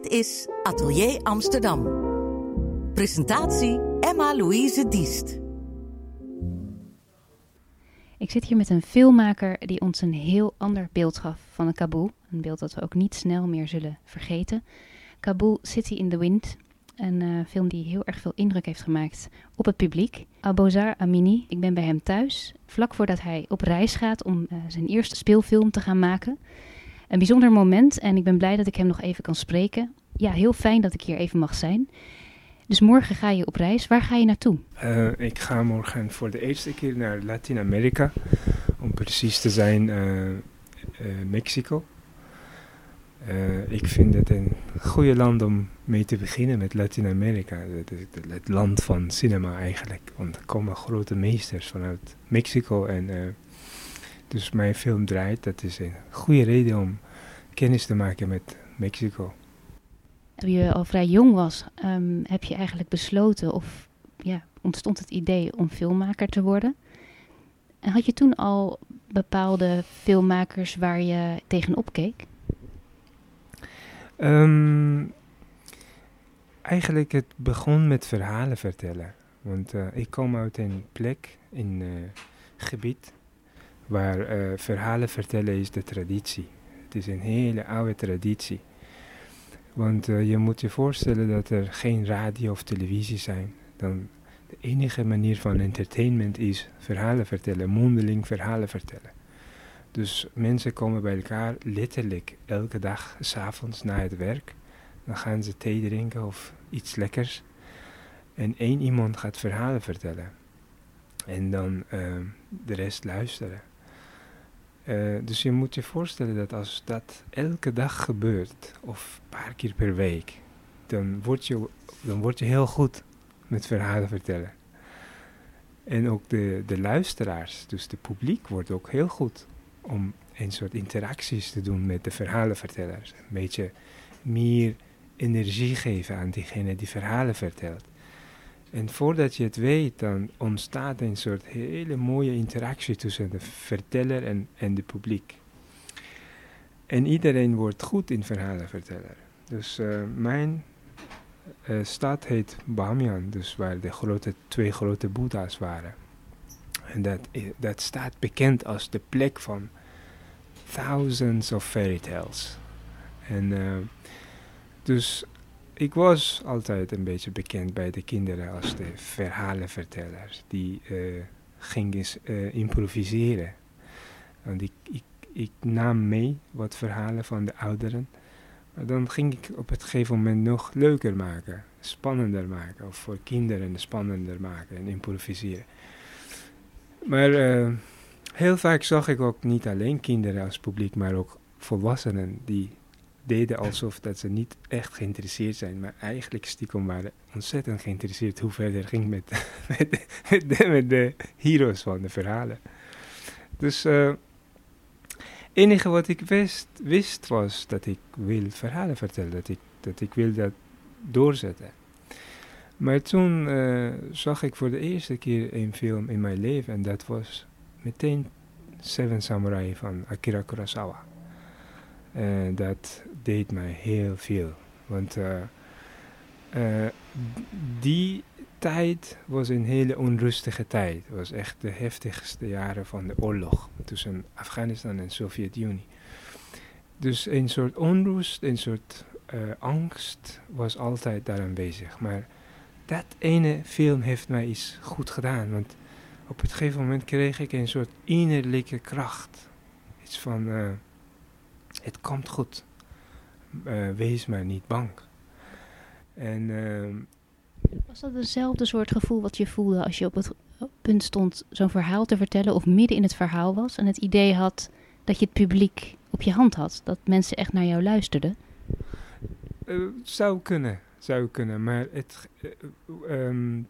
Dit is Atelier Amsterdam. Presentatie Emma-Louise Diest. Ik zit hier met een filmmaker die ons een heel ander beeld gaf van een Kabul. Een beeld dat we ook niet snel meer zullen vergeten. Kabul City in the Wind. Een uh, film die heel erg veel indruk heeft gemaakt op het publiek. Abozar Amini, ik ben bij hem thuis. Vlak voordat hij op reis gaat om uh, zijn eerste speelfilm te gaan maken. Een bijzonder moment en ik ben blij dat ik hem nog even kan spreken. Ja, heel fijn dat ik hier even mag zijn. Dus morgen ga je op reis. Waar ga je naartoe? Uh, ik ga morgen voor de eerste keer naar Latijns-Amerika. Om precies te zijn, uh, uh, Mexico. ik vind het een goede land om mee te beginnen met Latijns-Amerika. Het, het, het, land van cinema eigenlijk. Want er komen grote meesters vanuit Mexico. En dus mijn film draait. Dat is een goede reden om kennis te maken met Mexico. Toen je al vrij jong was, um, heb je eigenlijk besloten of ja, ontstond het idee om filmmaker te worden. En had je toen al bepaalde filmmakers waar je tegenop keek? Um, eigenlijk het begon met verhalen vertellen. Want uh, ik kom uit een plek, in uh, gebied, waar uh, verhalen vertellen is de traditie. Het is een hele oude traditie. Want uh, je moet je voorstellen dat er geen radio of televisie zijn. Dan de enige manier van entertainment is verhalen vertellen, mondeling verhalen vertellen. Dus mensen komen bij elkaar letterlijk elke dag, s'avonds na het werk. Dan gaan ze thee drinken of iets lekkers. En één iemand gaat verhalen vertellen. En dan uh, de rest luisteren. Uh, dus je moet je voorstellen dat als dat elke dag gebeurt, of een paar keer per week, dan word je, dan word je heel goed met verhalen vertellen. En ook de, de luisteraars, dus de publiek, wordt ook heel goed om een soort interacties te doen met de verhalenvertellers. Een beetje meer energie geven aan diegene die verhalen vertelt. En voordat je het weet, dan ontstaat een soort hele mooie interactie tussen de verteller en, en de publiek. En iedereen wordt goed in verhalen vertellen. Dus uh, mijn uh, stad heet Bamiyan, dus waar de grote, twee grote boeddha's waren. En dat, dat staat bekend als de plek van thousands of fairy tales. En uh, dus ik was altijd een beetje bekend bij de kinderen als de verhalenvertellers. Die uh, gingen uh, improviseren. Want ik, ik, nam mee wat verhalen van de ouderen. Maar dan ging ik op het gegeven moment nog leuker maken. Spannender maken. Of voor kinderen spannender maken en improviseren. Maar uh, heel vaak zag ik ook niet alleen kinderen als publiek, maar ook volwassenen die deden alsof dat ze niet echt geïnteresseerd zijn, maar eigenlijk stiekem waren ontzettend geïnteresseerd hoe verder ging met, met, de, met, de, heroes van de verhalen. Dus het uh, enige wat ik wist, wist was dat ik wil verhalen vertellen, dat ik, dat ik wil dat doorzetten. Maar toen uh, zag ik voor de eerste keer een film in mijn leven en dat was meteen Seven Samurai van Akira Kurosawa. En dat deed mij heel veel. Want uh, uh, die tijd was een hele onrustige tijd. Het was echt de heftigste jaren van de oorlog tussen Afghanistan en Sovjet-Unie. Dus een soort onrust, een soort uh, angst was altijd daar aanwezig. Maar dat ene film heeft mij iets goed gedaan. Want op het gegeven moment kreeg ik een soort innerlijke kracht. Iets van het komt goed. Uh, wees maar niet bang. En, uh, Was dat hetzelfde soort gevoel wat je voelde als je op het punt stond zo'n verhaal te vertellen of midden in het verhaal was en het idee had dat je het publiek op je hand had, dat mensen echt naar jou luisterden? Uh, zou kunnen, zou kunnen, maar het, um,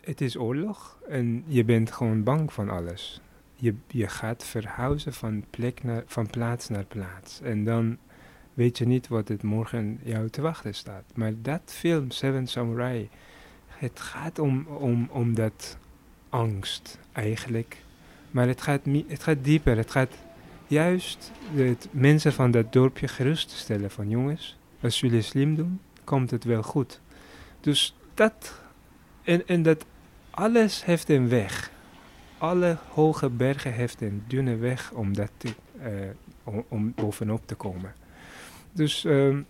het is oorlog en je bent gewoon bang van alles je, je gaat verhuizen van, plek naar, van plaats naar plaats. En dan weet je niet wat het morgen jou te wachten staat. Maar dat film, Seven Samurai, het gaat om, om, om dat angst eigenlijk. Maar het gaat, het gaat dieper. Het gaat juist het mensen van dat dorpje gerust stellen van jongens, als jullie slim doen, komt het wel goed. Dus dat, en, en dat alles heeft een weg. Alle hoge bergen heeft een dunne weg om, dat te, eh, om, bovenop te komen. Dus ehm,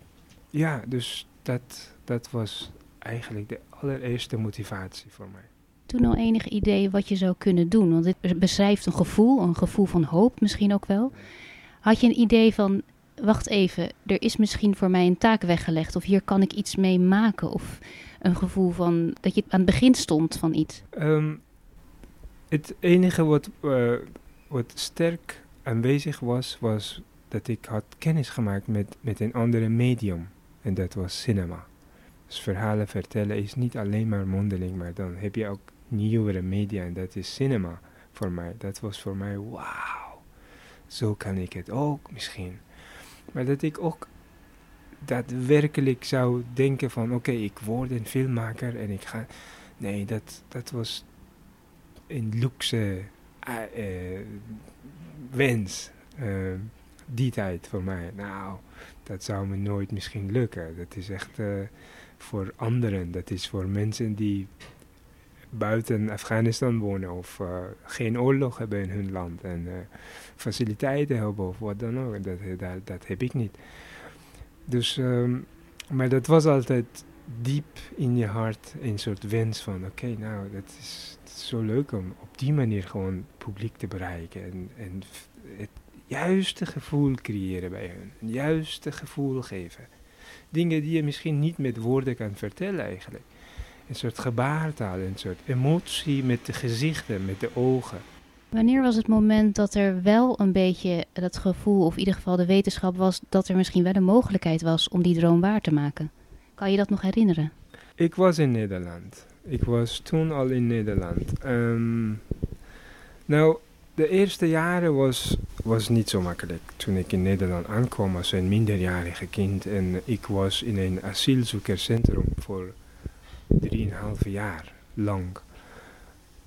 ja, dus dat, dat was eigenlijk de allereerste motivatie voor mij. Toen al enig idee wat je zou kunnen doen? Want dit beschrijft een gevoel, een gevoel van hoop misschien ook wel. Had je een idee van, wacht even, er is misschien voor mij een taak weggelegd of hier kan ik iets mee maken? Of een gevoel van dat je aan het begin stond van iets? Ehm, het enige wat, uh, wat sterk aanwezig was, was dat ik had kennis gemaakt met, met een andere medium. En dat was cinema. Dus verhalen vertellen is niet alleen maar mondeling, maar dan heb je ook nieuwere media en dat is cinema voor mij. Dat was voor mij, wauw, zo kan ik het ook misschien. Maar dat ik ook daadwerkelijk zou denken van, oké, ik word een filmmaker en ik ga... Nee, dat, dat was een luxe uh, wens. Uh, die tijd voor mij. Nou, dat zou me nooit misschien lukken. Dat is echt uh, voor anderen. Dat is voor mensen die buiten Afghanistan wonen of uh, geen oorlog hebben in hun land en uh, faciliteiten hebben of wat dan ook. Dat, dat, dat heb ik niet. Dus, um, maar dat was altijd diep in je hart een soort wens van oké, nou, dat is, dat is, zo leuk om op die manier gewoon publiek te bereiken en, en het juiste gevoel creëren bij hun. Een juiste gevoel geven. Dingen die je misschien niet met woorden kan vertellen eigenlijk. Een soort gebaartaal, een soort emotie met de gezichten, met de ogen. Wanneer was het moment dat er wel een beetje dat gevoel, of in ieder geval de wetenschap was, dat er misschien wel een mogelijkheid was om die droom waar te maken? Kan je dat nog herinneren? Ik was in Nederland. Ik was toen al in Nederland. Um, nou, de eerste jaren was, was niet zo makkelijk. Toen ik in Nederland aankwam als een minderjarige kind en ik was in een asielzoekerscentrum voor 3,5 jaar lang.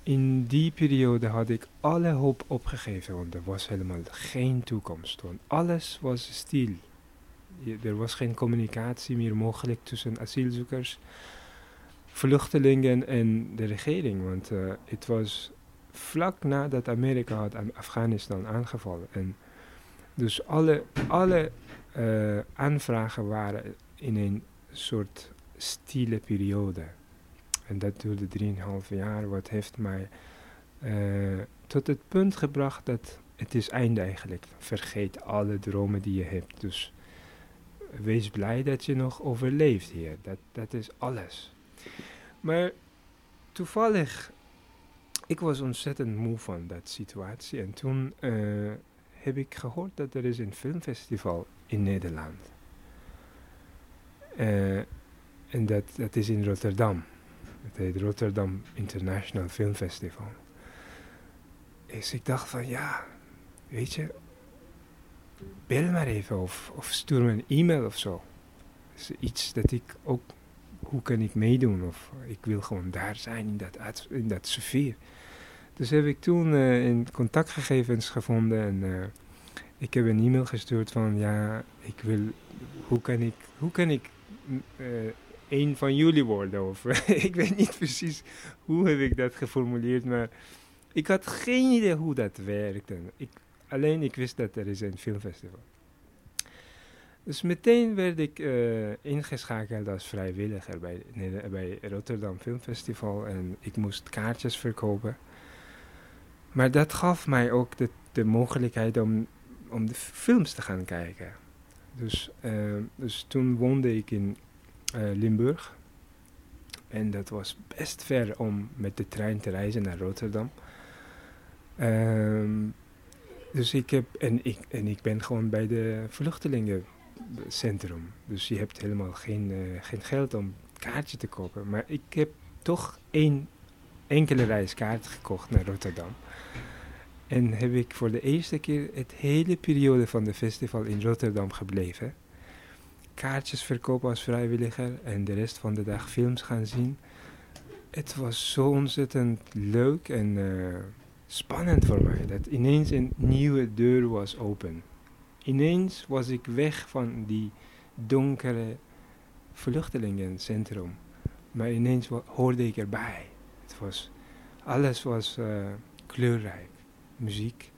In die periode had ik alle hoop opgegeven, want er was helemaal geen toekomst. Alles was stil. Er was geen communicatie meer mogelijk tussen asielzoekers, vluchtelingen en de regering. Want uh, het was vlak nadat Amerika had Afghanistan aangevallen. En dus alle, alle uh, aanvragen waren in een soort stille periode. En dat duurde 3,5 jaar, wat heeft mij uh, tot het punt gebracht dat het is einde eigenlijk. Vergeet alle dromen die je hebt. Dus wees blij dat je nog overleeft hier. Dat, dat is alles. Maar toevallig ik was ontzettend moe van dat situatie. En toen uh, heb ik gehoord dat er is een filmfestival in Nederland. Uh, en dat, dat is in Rotterdam. Het heet Rotterdam International Film Festival. Dus ik dacht van ja, weet je, bel maar even of, of stuur me een e-mail of zo. is iets dat ik ook, hoe kan ik meedoen? Of ik wil gewoon daar zijn in dat, in dat sfeer. Dus heb ik toen uh, in contactgegevens gevonden en uh, ik heb een e-mail gestuurd van ja, ik wil, hoe kan ik, hoe kan ik uh, een van jullie worden? Of ik weet niet precies hoe heb ik dat geformuleerd, maar ik had geen idee hoe dat werkte. Ik, alleen ik wist dat er is een filmfestival. Dus meteen werd ik ingeschakeld als vrijwilliger bij, bij Rotterdam Filmfestival en ik moest kaartjes verkopen. Maar dat gaf mij ook de, de mogelijkheid om, om de films te gaan kijken. Dus, uh, dus toen woonde ik in uh, Limburg. En dat was best ver om met de trein te reizen naar Rotterdam. Um, dus ik heb, en ik, en ik ben gewoon bij de vluchtelingencentrum. Dus je hebt helemaal geen, uh, geen geld om kaartje te kopen. Maar ik heb toch één enkele reiskaart gekocht naar Rotterdam. En heb ik voor de eerste keer het hele periode van de festival in Rotterdam gebleven. Kaartjes verkopen als vrijwilliger en de rest van de dag films gaan zien. Het was zo ontzettend leuk en uh, spannend voor mij. Dat ineens een nieuwe deur was open. Ineens was ik weg van die donkere vluchtelingencentrum. Maar ineens hoorde ik erbij. Het was, alles was uh, kleurrijk. Muziek,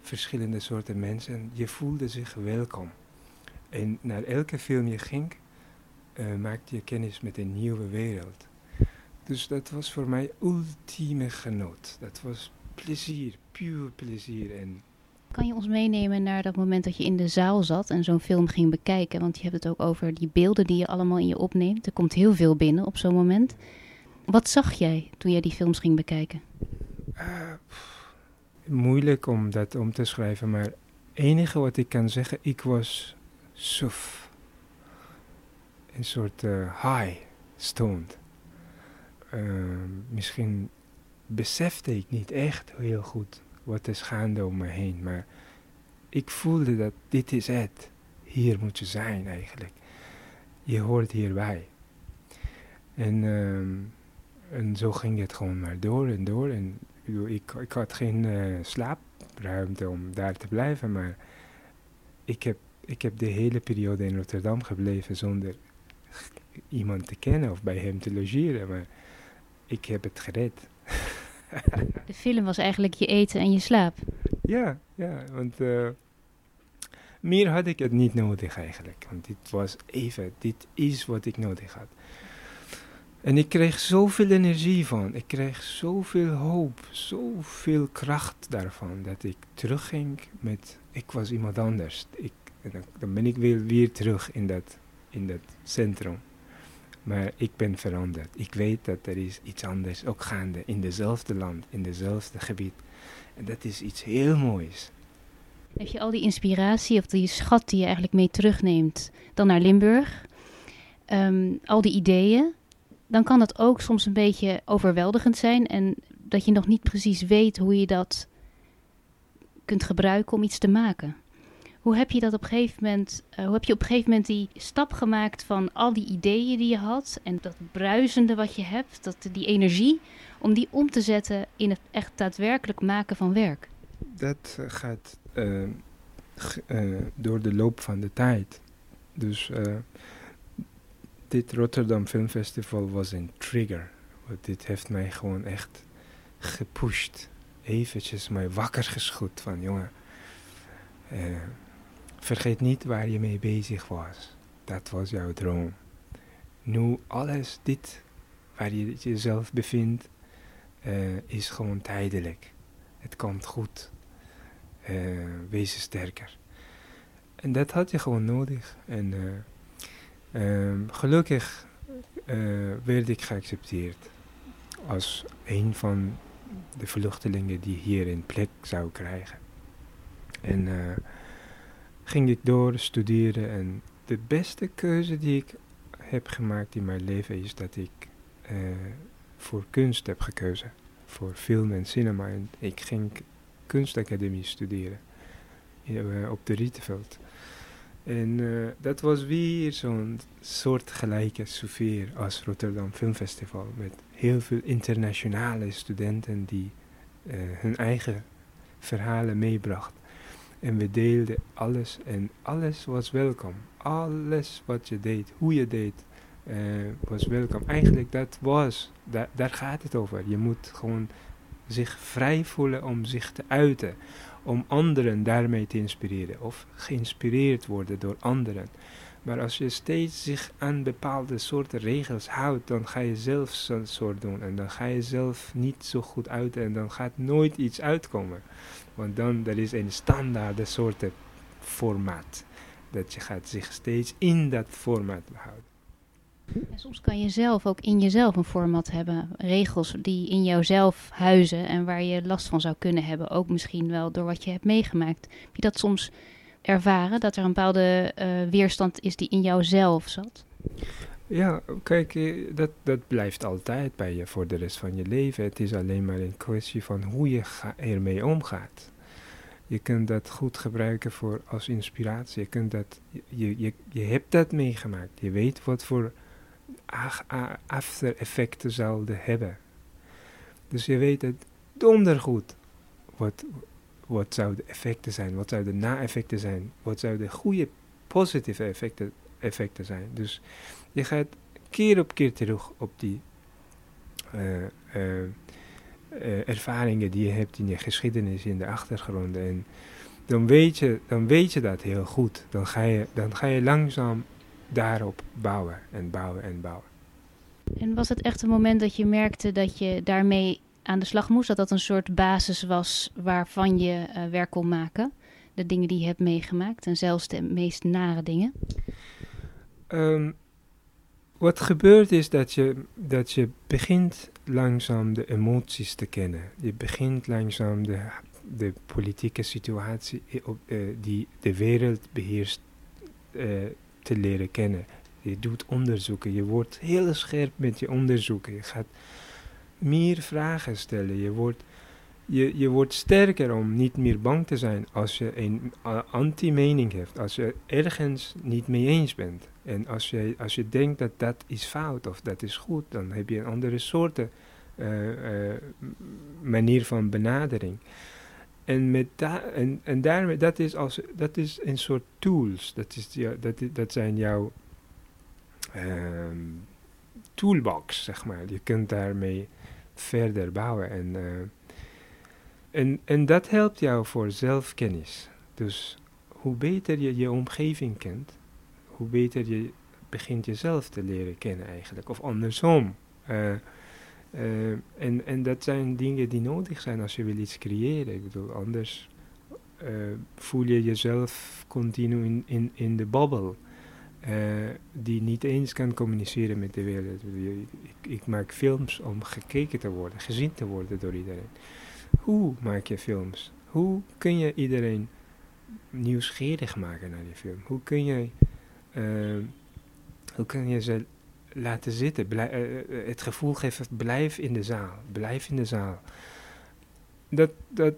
verschillende soorten mensen. Je voelde zich welkom. En naar elke film je ging, uh, maakte je kennis met een nieuwe wereld. Dus dat was voor mij ultieme genot. Dat was plezier, puur plezier. En kan je ons meenemen naar dat moment dat je in de zaal zat en zo'n film ging bekijken? Want je hebt het ook over die beelden die je allemaal in je opneemt. Er komt heel veel binnen op zo'n moment. Wat zag jij toen jij die films ging bekijken? Uh, moeilijk om dat om te schrijven, maar het enige wat ik kan zeggen, ik was suf. Een soort uh, high stond. Uh, misschien besefte ik niet echt heel goed wat is gaande om me heen. Maar ik voelde dat dit is het. Hier moet je zijn eigenlijk. Je hoort hierbij. En, ehm, en zo ging het gewoon maar door en door. En ik, ik had geen uh, slaapruimte om daar te blijven, maar ik heb, ik heb de hele periode in Rotterdam gebleven zonder iemand te kennen of bij hem te logeren. Maar ik heb het gered. De film was eigenlijk je eten en je slaap. Ja, ja, want uh, meer had ik het niet nodig eigenlijk. Want dit was even, dit is wat ik nodig had. En ik kreeg zoveel energie van, ik kreeg zoveel hoop, zoveel kracht daarvan, dat ik terugging met, ik was iemand anders. Ik, dan, ben ik weer, weer terug in dat, in dat centrum. Maar ik ben veranderd. Ik weet dat er is iets anders ook gaande in dezelfde land, in dezelfde gebied. En dat is iets heel moois. Heb je al die inspiratie of die schat die je eigenlijk mee terugneemt dan naar Limburg, ehm, al die ideeën, dan kan dat ook soms een beetje overweldigend zijn en dat je nog niet precies weet hoe je dat kunt gebruiken om iets te maken. Hoe heb je dat op een gegeven moment, uh, hoe heb je op een gegeven moment die stap gemaakt van al die ideeën die je had en dat bruisende wat je hebt, dat, die energie, om die om te zetten in het echt daadwerkelijk maken van werk? Dat uh, gaat uh, door de loop van de tijd. Dus dit Rotterdam Film Festival was een trigger. Want dit heeft mij gewoon echt gepusht. Eventjes mij wakker geschud van jongen. Vergeet niet waar je mee bezig was. Dat was jouw droom. Nu alles dit waar je jezelf bevindt, uh, is gewoon tijdelijk. Het komt goed. Uh, wees sterker. En dat had je gewoon nodig. En um, gelukkig werd ik geaccepteerd als een van de vluchtelingen die hier een plek zou krijgen. En ging ik door studeren en de beste keuze die ik heb gemaakt in mijn leven is dat ik uh, voor kunst heb gekozen. Voor film en cinema. En ik ging kunstacademie studeren op de Rietenveld. En uh, dat was weer zo'n soortgelijke sfeer als Rotterdam Filmfestival. Met heel veel internationale studenten die hun eigen verhalen meebrachten. En we deelden alles en alles was welkom. Alles wat je deed, hoe je deed, uh, was welkom. Eigenlijk dat was, da daar gaat het over. Je moet gewoon zich vrij voelen om zich te uiten. Om anderen daarmee te inspireren. Of geïnspireerd worden door anderen. Maar als je steeds zich aan bepaalde soorten regels houdt, dan ga je zelf zo'n soort doen. En dan ga je zelf niet zo goed uiten en dan gaat nooit iets uitkomen. Want dan er is een standaard soort formaat. Dat je gaat zich steeds in dat formaat behouden. En soms kan je zelf ook in jezelf een format hebben. Regels die in jouzelf huizen en waar je last van zou kunnen hebben. Ook misschien wel door wat je hebt meegemaakt. Heb je dat soms ervaren? Dat er een bepaalde uh, weerstand is die in jouzelf zat? Ja, kijk, eh, dat, dat blijft altijd bij je voor de rest van je leven. Het is alleen maar een kwestie van hoe je ermee omgaat. Je kunt dat goed gebruiken voor, als inspiratie. Je, kunt dat, je, je, je hebt dat meegemaakt. Je weet wat voor after-effecten zouden hebben. Dus je weet het dondergoed wat, wat zouden de effecten zijn, wat zouden de na-effecten zijn, wat zouden de goede positieve effecten effecten zijn. Dus je gaat keer op keer terug op die eh, eh, eh, ervaringen die je hebt in je geschiedenis, in de achtergronden. En dan weet je, dan weet je dat heel goed. Dan ga je, dan ga je langzaam daarop bouwen en bouwen en bouwen. En was het echt een moment dat je merkte dat je daarmee aan de slag moest? Dat dat een soort basis was waarvan je uh, werk kon maken? De dingen die je hebt meegemaakt en zelfs de meest nare dingen? Um, wat gebeurt is dat je, dat je begint langzaam de emoties te kennen. Je begint langzaam de, de politieke situatie op, uh, die de wereld beheerst uh, te leren kennen. Je doet onderzoeken, je wordt heel scherp met je onderzoeken. Je gaat meer vragen stellen. Je wordt, je, je wordt sterker om niet meer bang te zijn als je een anti-mening hebt. Als je ergens niet mee eens bent. En als je, als je denkt dat dat is fout of dat is goed, dan heb je een andere soort uh, uh, manier van benadering. En, met da en, en daarmee, dat is, als, dat is een soort tools. Dat, is, ja, dat, dat zijn jouw um, toolbox, zeg maar. Je kunt daarmee verder bouwen. En, uh, en, en dat helpt jou voor zelfkennis. Dus hoe beter je je omgeving kent, hoe beter je begint jezelf te leren kennen eigenlijk. Of andersom. Uh, uh, en, en dat zijn dingen die nodig zijn als je wil iets creëren. Ik bedoel, anders uh, voel je jezelf continu in, in, in de babbel. die niet eens kan communiceren met de wereld. Ik, ik maak films om gekeken te worden, gezien te worden door iedereen. Hoe maak je films? Hoe kun je iedereen nieuwsgierig maken naar die film? Hoe kun je hoe kun je ze laten zitten? Blij, uh, het gevoel geven, blijf in de zaal, blijf in de zaal. Dat, dat,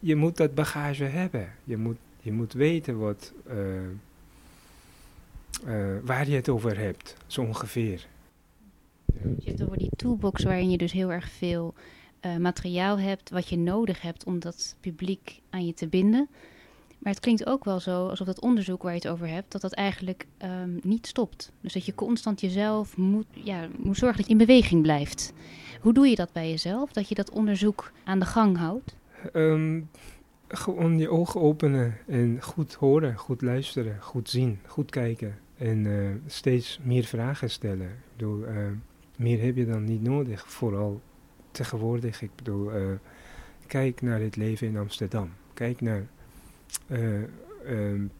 je moet dat bagage hebben. Je moet, je moet weten wat, waar je het over hebt, zo ongeveer. Je hebt over die toolbox waarin je dus heel erg veel materiaal hebt, wat je nodig hebt om dat publiek aan je te binden. Maar het klinkt ook wel zo alsof dat onderzoek waar je het over hebt, dat dat eigenlijk um, niet stopt. Dus dat je constant jezelf moet, ja, moet zorgen dat je in beweging blijft. Hoe doe je dat bij jezelf? Dat je dat onderzoek aan de gang houdt? Um, gewoon je ogen openen en goed horen, goed luisteren, goed zien, goed kijken. En uh, steeds meer vragen stellen. Ik bedoel, uh, meer heb je dan niet nodig, vooral tegenwoordig. Ik bedoel, uh, kijk naar het leven in Amsterdam. Kijk naar uh, um,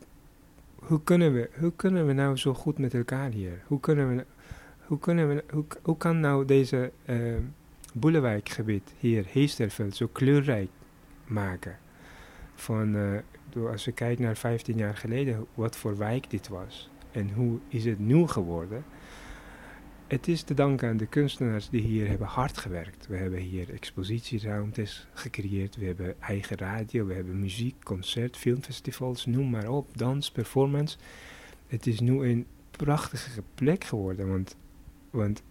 hoe, kunnen we, hoe kunnen we nou zo goed met elkaar hier? Hoe kunnen we, hoe kunnen we, hoe, hoe kan nou deze uh, Boelewijkgebied hier, Heesterveld, zo kleurrijk maken? Van, uh, als je kijkt naar 15 jaar geleden, wat voor wijk dit was. En hoe is het nu geworden? Het is te danken aan de kunstenaars die hier hebben hard gewerkt. We hebben hier expositieruimtes gecreëerd, we hebben eigen radio, we hebben muziek, concert, filmfestivals, noem maar op, dans, performance. Het is nu een prachtige plek geworden, want, want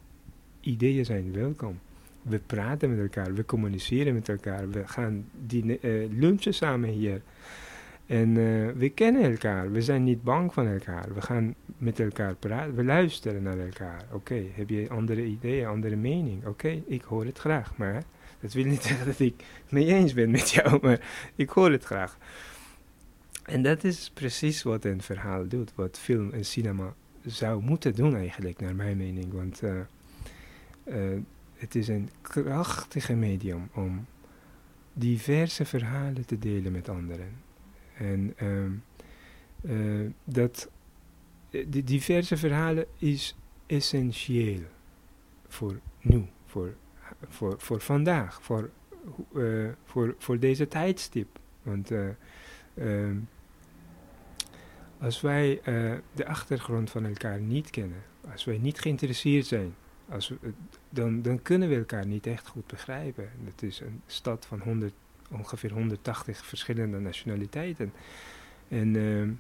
ideeën zijn welkom. We praten met elkaar, we communiceren met elkaar, we gaan die, uh, lunchen samen hier. En uh, we kennen elkaar, we zijn niet bang van elkaar. We gaan met elkaar praten, we luisteren naar elkaar. Oké, heb je andere ideeën, andere mening? Oké, ik hoor het graag. Maar dat wil niet zeggen dat ik het mee eens ben met jou, maar ik hoor het graag. En dat is precies wat een verhaal doet, wat film en cinema zou moeten doen eigenlijk, naar mijn mening. Want uh, uh, het is een krachtige medium om diverse verhalen te delen met anderen. En um, uh, dat, die diverse verhalen is essentieel voor nu, voor, voor, voor vandaag, voor, uh, voor, voor deze tijdstip. Want uh, als wij de achtergrond van elkaar niet kennen, als wij niet geïnteresseerd zijn, als we, dan, dan kunnen we elkaar niet echt goed begrijpen. Het is een stad van 100 ongeveer 180 verschillende nationaliteiten. En um,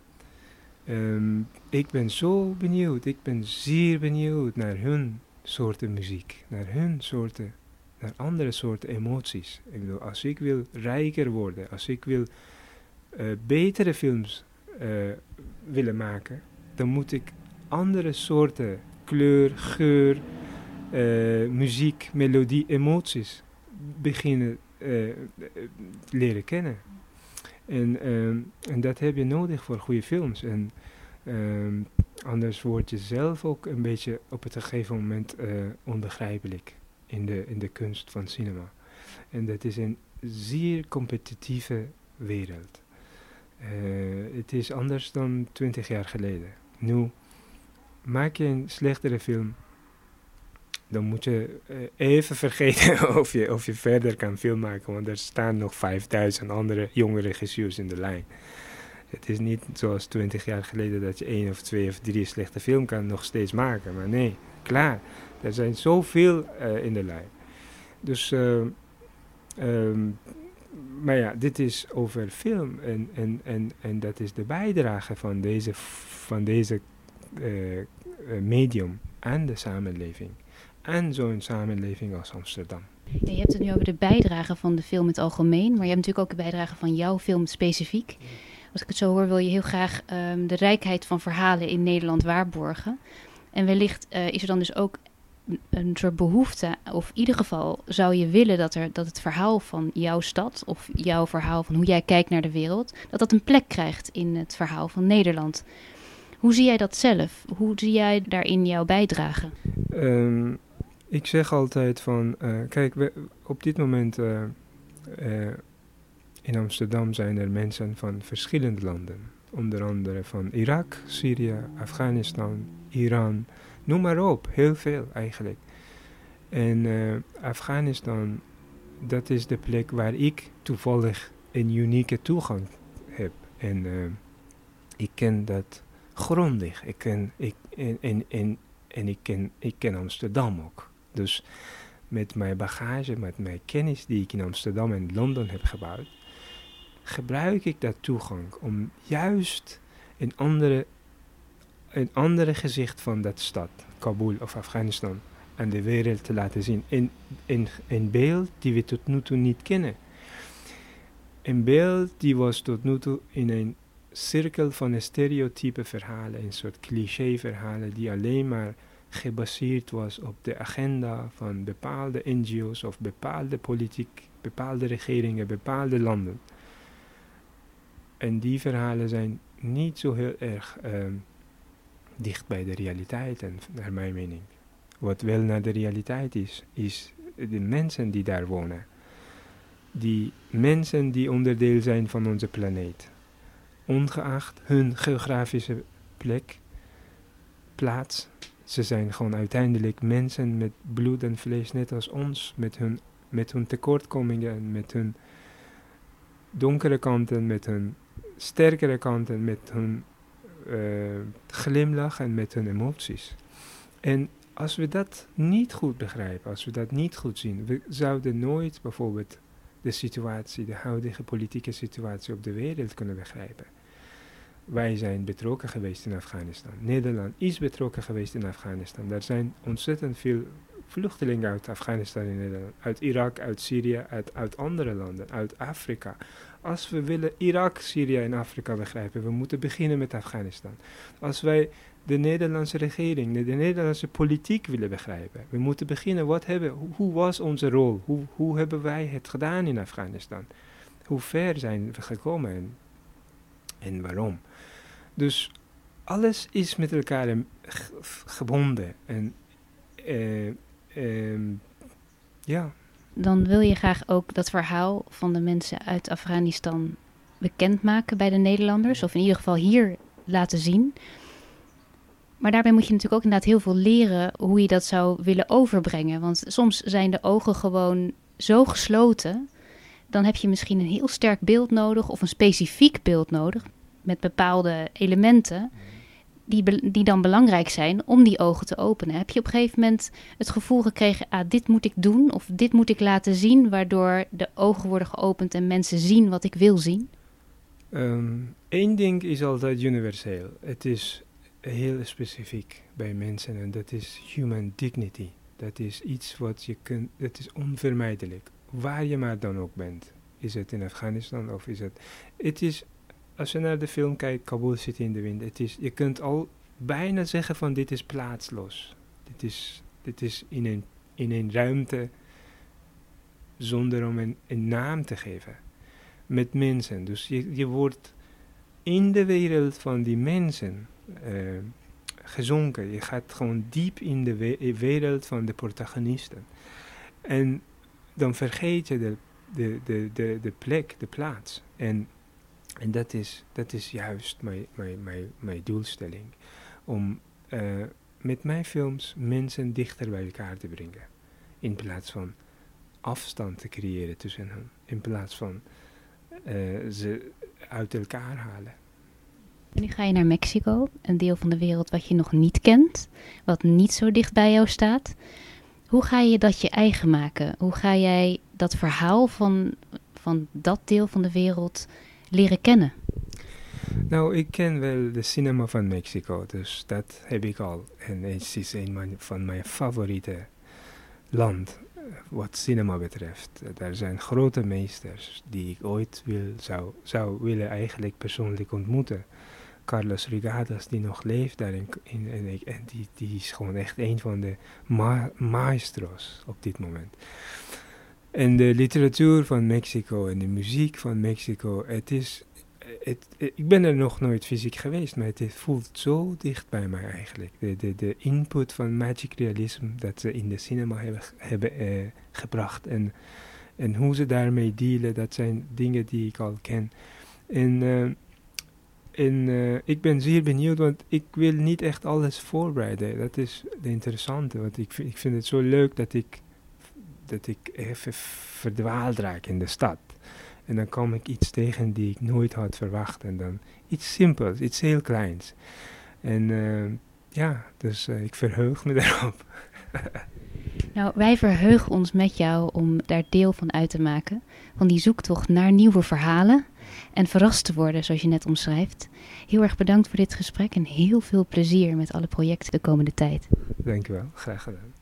um, ik ben zo benieuwd, ik ben zeer benieuwd naar hun soorten muziek, naar hun soorten, naar andere soorten emoties. Ik bedoel, als ik wil rijker worden, als ik wil uh, betere films uh, willen maken, dan moet ik andere soorten kleur, geur, uh, muziek, melodie, emoties beginnen uh, leren kennen. En, um, en dat heb je nodig voor goede films. En um, anders word je zelf ook een beetje op het gegeven moment uh, onbegrijpelijk in de, in de kunst van cinema. En dat is een zeer competitieve wereld. Het is anders dan twintig jaar geleden. Nu maak je een slechtere film, dan moet je uh, even vergeten of je, of je verder kan film maken, want er staan nog 5000 andere jonge regisseurs in de lijn. Het is niet zoals 20 jaar geleden dat je één of twee of drie slechte film kan nog steeds maken. Maar nee, klaar. Er zijn zoveel uh, in de lijn. Dus, uh, um, maar ja, dit is over film. En, en, en, en dat is de bijdrage van deze, van deze uh, medium aan de samenleving. En zo'n samenleving als Amsterdam. Ja, je hebt het nu over de bijdrage van de film in het algemeen, maar je hebt natuurlijk ook de bijdrage van jouw film specifiek. Als ik het zo hoor, wil je heel graag um, de rijkheid van verhalen in Nederland waarborgen. En wellicht uh, is er dan dus ook een soort behoefte, of in ieder geval zou je willen dat, er, dat het verhaal van jouw stad, of jouw verhaal van hoe jij kijkt naar de wereld, dat dat een plek krijgt in het verhaal van Nederland. Hoe zie jij dat zelf? Hoe zie jij daarin jouw bijdrage? Um, ik zeg altijd van, uh, kijk, op dit moment uh, uh, in Amsterdam zijn er mensen van verschillende landen. Onder andere van Irak, Syrië, Afghanistan, Iran, noem maar op, heel veel eigenlijk. En Afghanistan, dat is de plek waar ik toevallig een unieke toegang heb. En ik ken dat grondig. Ik ken, ik, en, en, en, en ik, ken, ik ken Amsterdam ook. Dus met mijn bagage, met mijn kennis die ik in Amsterdam en Londen heb gebouwd, gebruik ik dat toegang om juist een andere, een andere gezicht van dat stad, Kabul of Afghanistan, aan de wereld te laten zien. In, een beeld die we tot nu toe niet kennen. Een beeld die was tot nu toe in een cirkel van stereotype verhalen, een soort cliché verhalen die alleen maar gebaseerd was op de agenda van bepaalde NGO's of bepaalde politiek, bepaalde regeringen, bepaalde landen. En die verhalen zijn niet zo heel erg uh, dicht bij de realiteit, en, naar mijn mening. Wat wel naar de realiteit is, is de mensen die daar wonen. Die mensen die onderdeel zijn van onze planeet. Ongeacht hun geografische plek, plaats, ze zijn gewoon uiteindelijk mensen met bloed en vlees, net als ons, met hun, met hun tekortkomingen, met hun donkere kanten, met hun sterkere kanten, met hun uh, glimlach en met hun emoties. En als we dat niet goed begrijpen, als we dat niet goed zien, we zouden nooit bijvoorbeeld de situatie, de huidige politieke situatie op de wereld kunnen begrijpen. Wij zijn betrokken geweest in Afghanistan. Nederland is betrokken geweest in Afghanistan. Er zijn ontzettend veel vluchtelingen uit Afghanistan in Nederland. Uit Irak, uit Syrië, uit, uit andere landen, uit Afrika. Als we willen Irak, Syrië en Afrika begrijpen, we moeten beginnen met Afghanistan. Als wij de Nederlandse regering, de, de Nederlandse politiek willen begrijpen, we moeten beginnen, wat hebben, hoe, hoe was onze rol? Hoe, hoe hebben wij het gedaan in Afghanistan? Hoe ver zijn we gekomen en, waarom? Dus alles is met elkaar gebonden. En uh, uh, ja. Dan wil je graag ook dat verhaal van de mensen uit Afghanistan bekendmaken bij de Nederlanders. Of in ieder geval hier laten zien. Maar daarbij moet je natuurlijk ook inderdaad heel veel leren hoe je dat zou willen overbrengen. Want soms zijn de ogen gewoon zo gesloten. Dan heb je misschien een heel sterk beeld nodig of een specifiek beeld nodig met bepaalde elementen die, die dan belangrijk zijn om die ogen te openen. Heb je op een gegeven moment het gevoel gekregen, ah, dit moet ik doen of dit moet ik laten zien, waardoor de ogen worden geopend en mensen zien wat ik wil zien? Eén ehm, ding is altijd universeel. Het is heel specifiek bij mensen en dat is human dignity. Dat is iets wat je kunt, dat is onvermijdelijk. Waar je maar dan ook bent. Is het in Afghanistan of is het... Het is als je naar de film kijkt, Kabul City in de Wind, het is, je kunt al bijna zeggen van dit is plaatsloos. Dit is, dit is in, een, in een ruimte zonder om een, een naam te geven. Met mensen. Dus je, je wordt in de wereld van die mensen uh, gezonken. Je gaat gewoon diep in de we wereld van de protagonisten. En dan vergeet je de, de, de, de, plek, de plaats. En, en dat, is, dat is juist mijn, mijn, mijn, mijn doelstelling. Om uh, met mijn films mensen dichter bij elkaar te brengen. In plaats van afstand te creëren tussen hen. In plaats van uh, ze uit elkaar halen. nu ga je naar Mexico, een deel van de wereld wat je nog niet kent, wat niet zo dicht bij jou staat. Hoe ga je dat je eigen maken? Hoe ga jij dat verhaal van, van dat deel van de wereld leren kennen? Nou, ik ken wel de cinema van Mexico, dus dat heb ik al. En het is een van mijn favoriete land wat cinema betreft. Er zijn grote meesters die ik ooit wil, zou, zou willen eigenlijk persoonlijk ontmoeten. Carlos Rigadas, die nog leeft daar in, in, en die, die is gewoon echt een van de ma maestros op dit moment. En de literatuur van Mexico en de muziek van Mexico, het is, het, ik ben er nog nooit fysiek geweest, maar het voelt zo dicht bij mij eigenlijk. De, de, de input van magic realism dat ze in de cinema hebben, eh, gebracht en, en hoe ze daarmee dealen, dat zijn dingen die ik al ken. En, uh, en uh, ik ben zeer benieuwd, want ik wil niet echt alles voorbereiden. Dat is de interessante, want ik, ik vind het zo leuk dat ik, dat ik even verdwaald raak in de stad. En dan kom ik iets tegen die ik nooit had verwacht. En dan iets simpels, iets heel kleins. En uh, ja, dus uh, ik verheug me daarop. nou, wij verheugen ons met jou om daar deel van uit te maken. Van die zoektocht naar nieuwe verhalen. En verrast te worden, zoals je net omschrijft. Heel erg bedankt voor dit gesprek en heel veel plezier met alle projecten de komende tijd. Dankjewel, graag gedaan.